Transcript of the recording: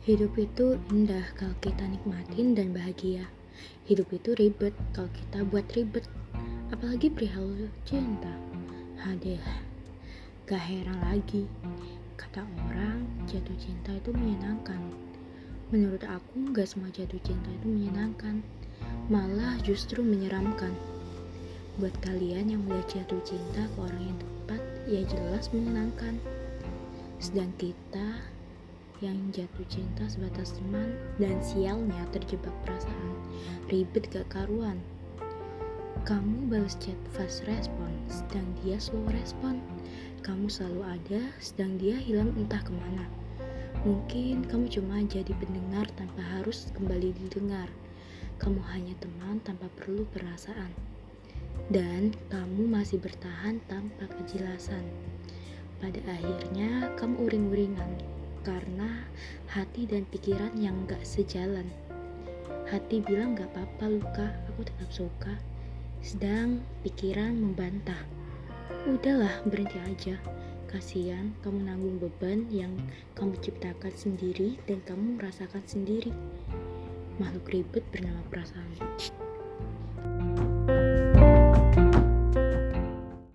Hidup itu indah kalau kita nikmatin dan bahagia. Hidup itu ribet kalau kita buat ribet. Apalagi perihal cinta. Hadeh, gak heran lagi. Kata orang, jatuh cinta itu menyenangkan. Menurut aku, gak semua jatuh cinta itu menyenangkan. Malah justru menyeramkan. Buat kalian yang udah jatuh cinta ke orang yang tepat, ya jelas menyenangkan. Sedang kita yang jatuh cinta sebatas teman dan sialnya terjebak perasaan. Ribet gak karuan? Kamu balas chat fast respon sedang dia slow respon. Kamu selalu ada sedang dia hilang entah ke mana. Mungkin kamu cuma jadi pendengar tanpa harus kembali didengar. Kamu hanya teman tanpa perlu perasaan. Dan kamu masih bertahan tanpa kejelasan. Pada akhirnya kamu uring-uringan karena hati dan pikiran yang gak sejalan. Hati bilang gak apa-apa luka, aku tetap suka. Sedang pikiran membantah. Udahlah, berhenti aja. Kasihan kamu nanggung beban yang kamu ciptakan sendiri dan kamu merasakan sendiri. Makhluk ribet bernama perasaan.